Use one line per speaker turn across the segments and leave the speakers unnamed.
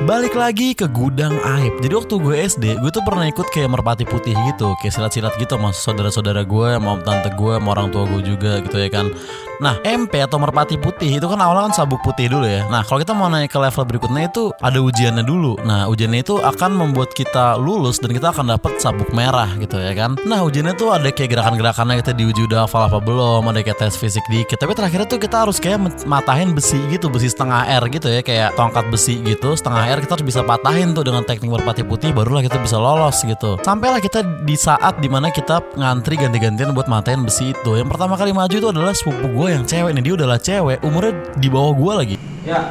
Balik lagi ke gudang aib. Jadi waktu gue SD, gue tuh pernah ikut kayak merpati putih gitu, kayak silat-silat gitu sama saudara-saudara gue, sama tante gue, sama orang tua gue juga gitu ya kan. Nah, MP atau merpati putih itu kan awalnya kan sabuk putih dulu ya. Nah, kalau kita mau naik ke level berikutnya itu ada ujiannya dulu. Nah, ujiannya itu akan membuat kita lulus dan kita akan dapat sabuk merah gitu ya kan. Nah, ujiannya tuh ada kayak gerakan-gerakannya kita diuji udah hafal apa belum, ada kayak tes fisik dikit. Tapi terakhirnya tuh kita harus kayak matahin besi gitu, besi setengah R gitu ya, kayak tongkat besi gitu, setengah R kita harus bisa patahin tuh dengan teknik merpati putih barulah kita bisa lolos gitu. Sampailah kita di saat di mana kita ngantri ganti-gantian buat matahin besi itu. Yang pertama kali maju itu adalah sepupu gue yang cewek nih dia udahlah cewek umurnya di bawah gue lagi. Ya.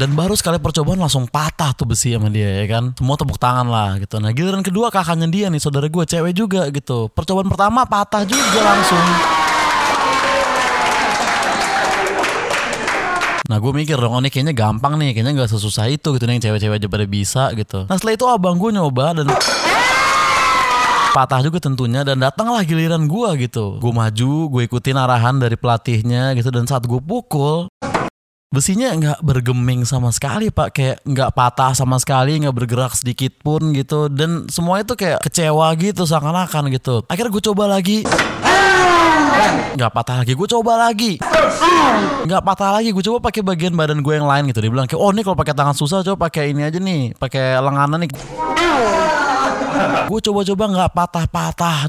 Dan baru sekali percobaan langsung patah tuh besi sama dia ya kan? Semua tepuk tangan lah gitu. Nah giliran kedua kakaknya dia nih saudara gue cewek juga gitu. Percobaan pertama patah juga langsung. Nah gue mikir dong, oh ini kayaknya gampang nih, kayaknya gak sesusah itu gitu. Nih, yang cewek-cewek aja pada bisa gitu. Nah setelah itu abang gue nyoba dan patah juga tentunya dan datanglah giliran gue gitu. Gue maju gue ikutin arahan dari pelatihnya gitu dan saat gue pukul besinya nggak bergeming sama sekali pak. Kayak nggak patah sama sekali nggak bergerak sedikit pun gitu dan semua itu kayak kecewa gitu seakan-akan gitu. Akhirnya gue coba lagi. Nggak patah lagi gue coba lagi. Nggak patah lagi gue coba pakai bagian badan gue yang lain gitu. Dia bilang kayak oh ini kalau pakai tangan susah coba pakai ini aja nih pakai lenganan nih gue coba-coba nggak patah-patah.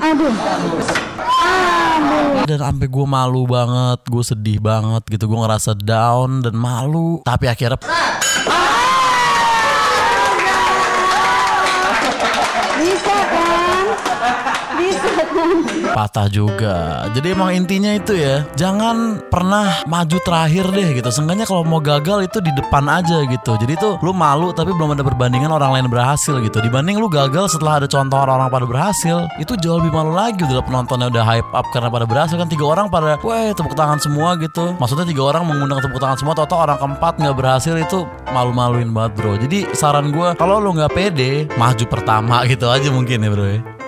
Aduh. Dan sampai gue malu banget, gue sedih banget gitu, gue ngerasa down dan malu. Tapi akhirnya bisa patah juga. Jadi emang intinya itu ya, jangan pernah maju terakhir deh gitu. Seenggaknya kalau mau gagal itu di depan aja gitu. Jadi tuh lu malu tapi belum ada perbandingan orang lain berhasil gitu. Dibanding lu gagal setelah ada contoh orang-orang pada berhasil, itu jauh lebih malu lagi udah penontonnya udah hype up karena pada berhasil kan tiga orang pada, wah tepuk tangan semua gitu. Maksudnya tiga orang mengundang tepuk tangan semua, toto orang keempat nggak berhasil itu malu-maluin banget bro. Jadi saran gue kalau lu nggak pede, maju pertama gitu aja mungkin ya bro ya.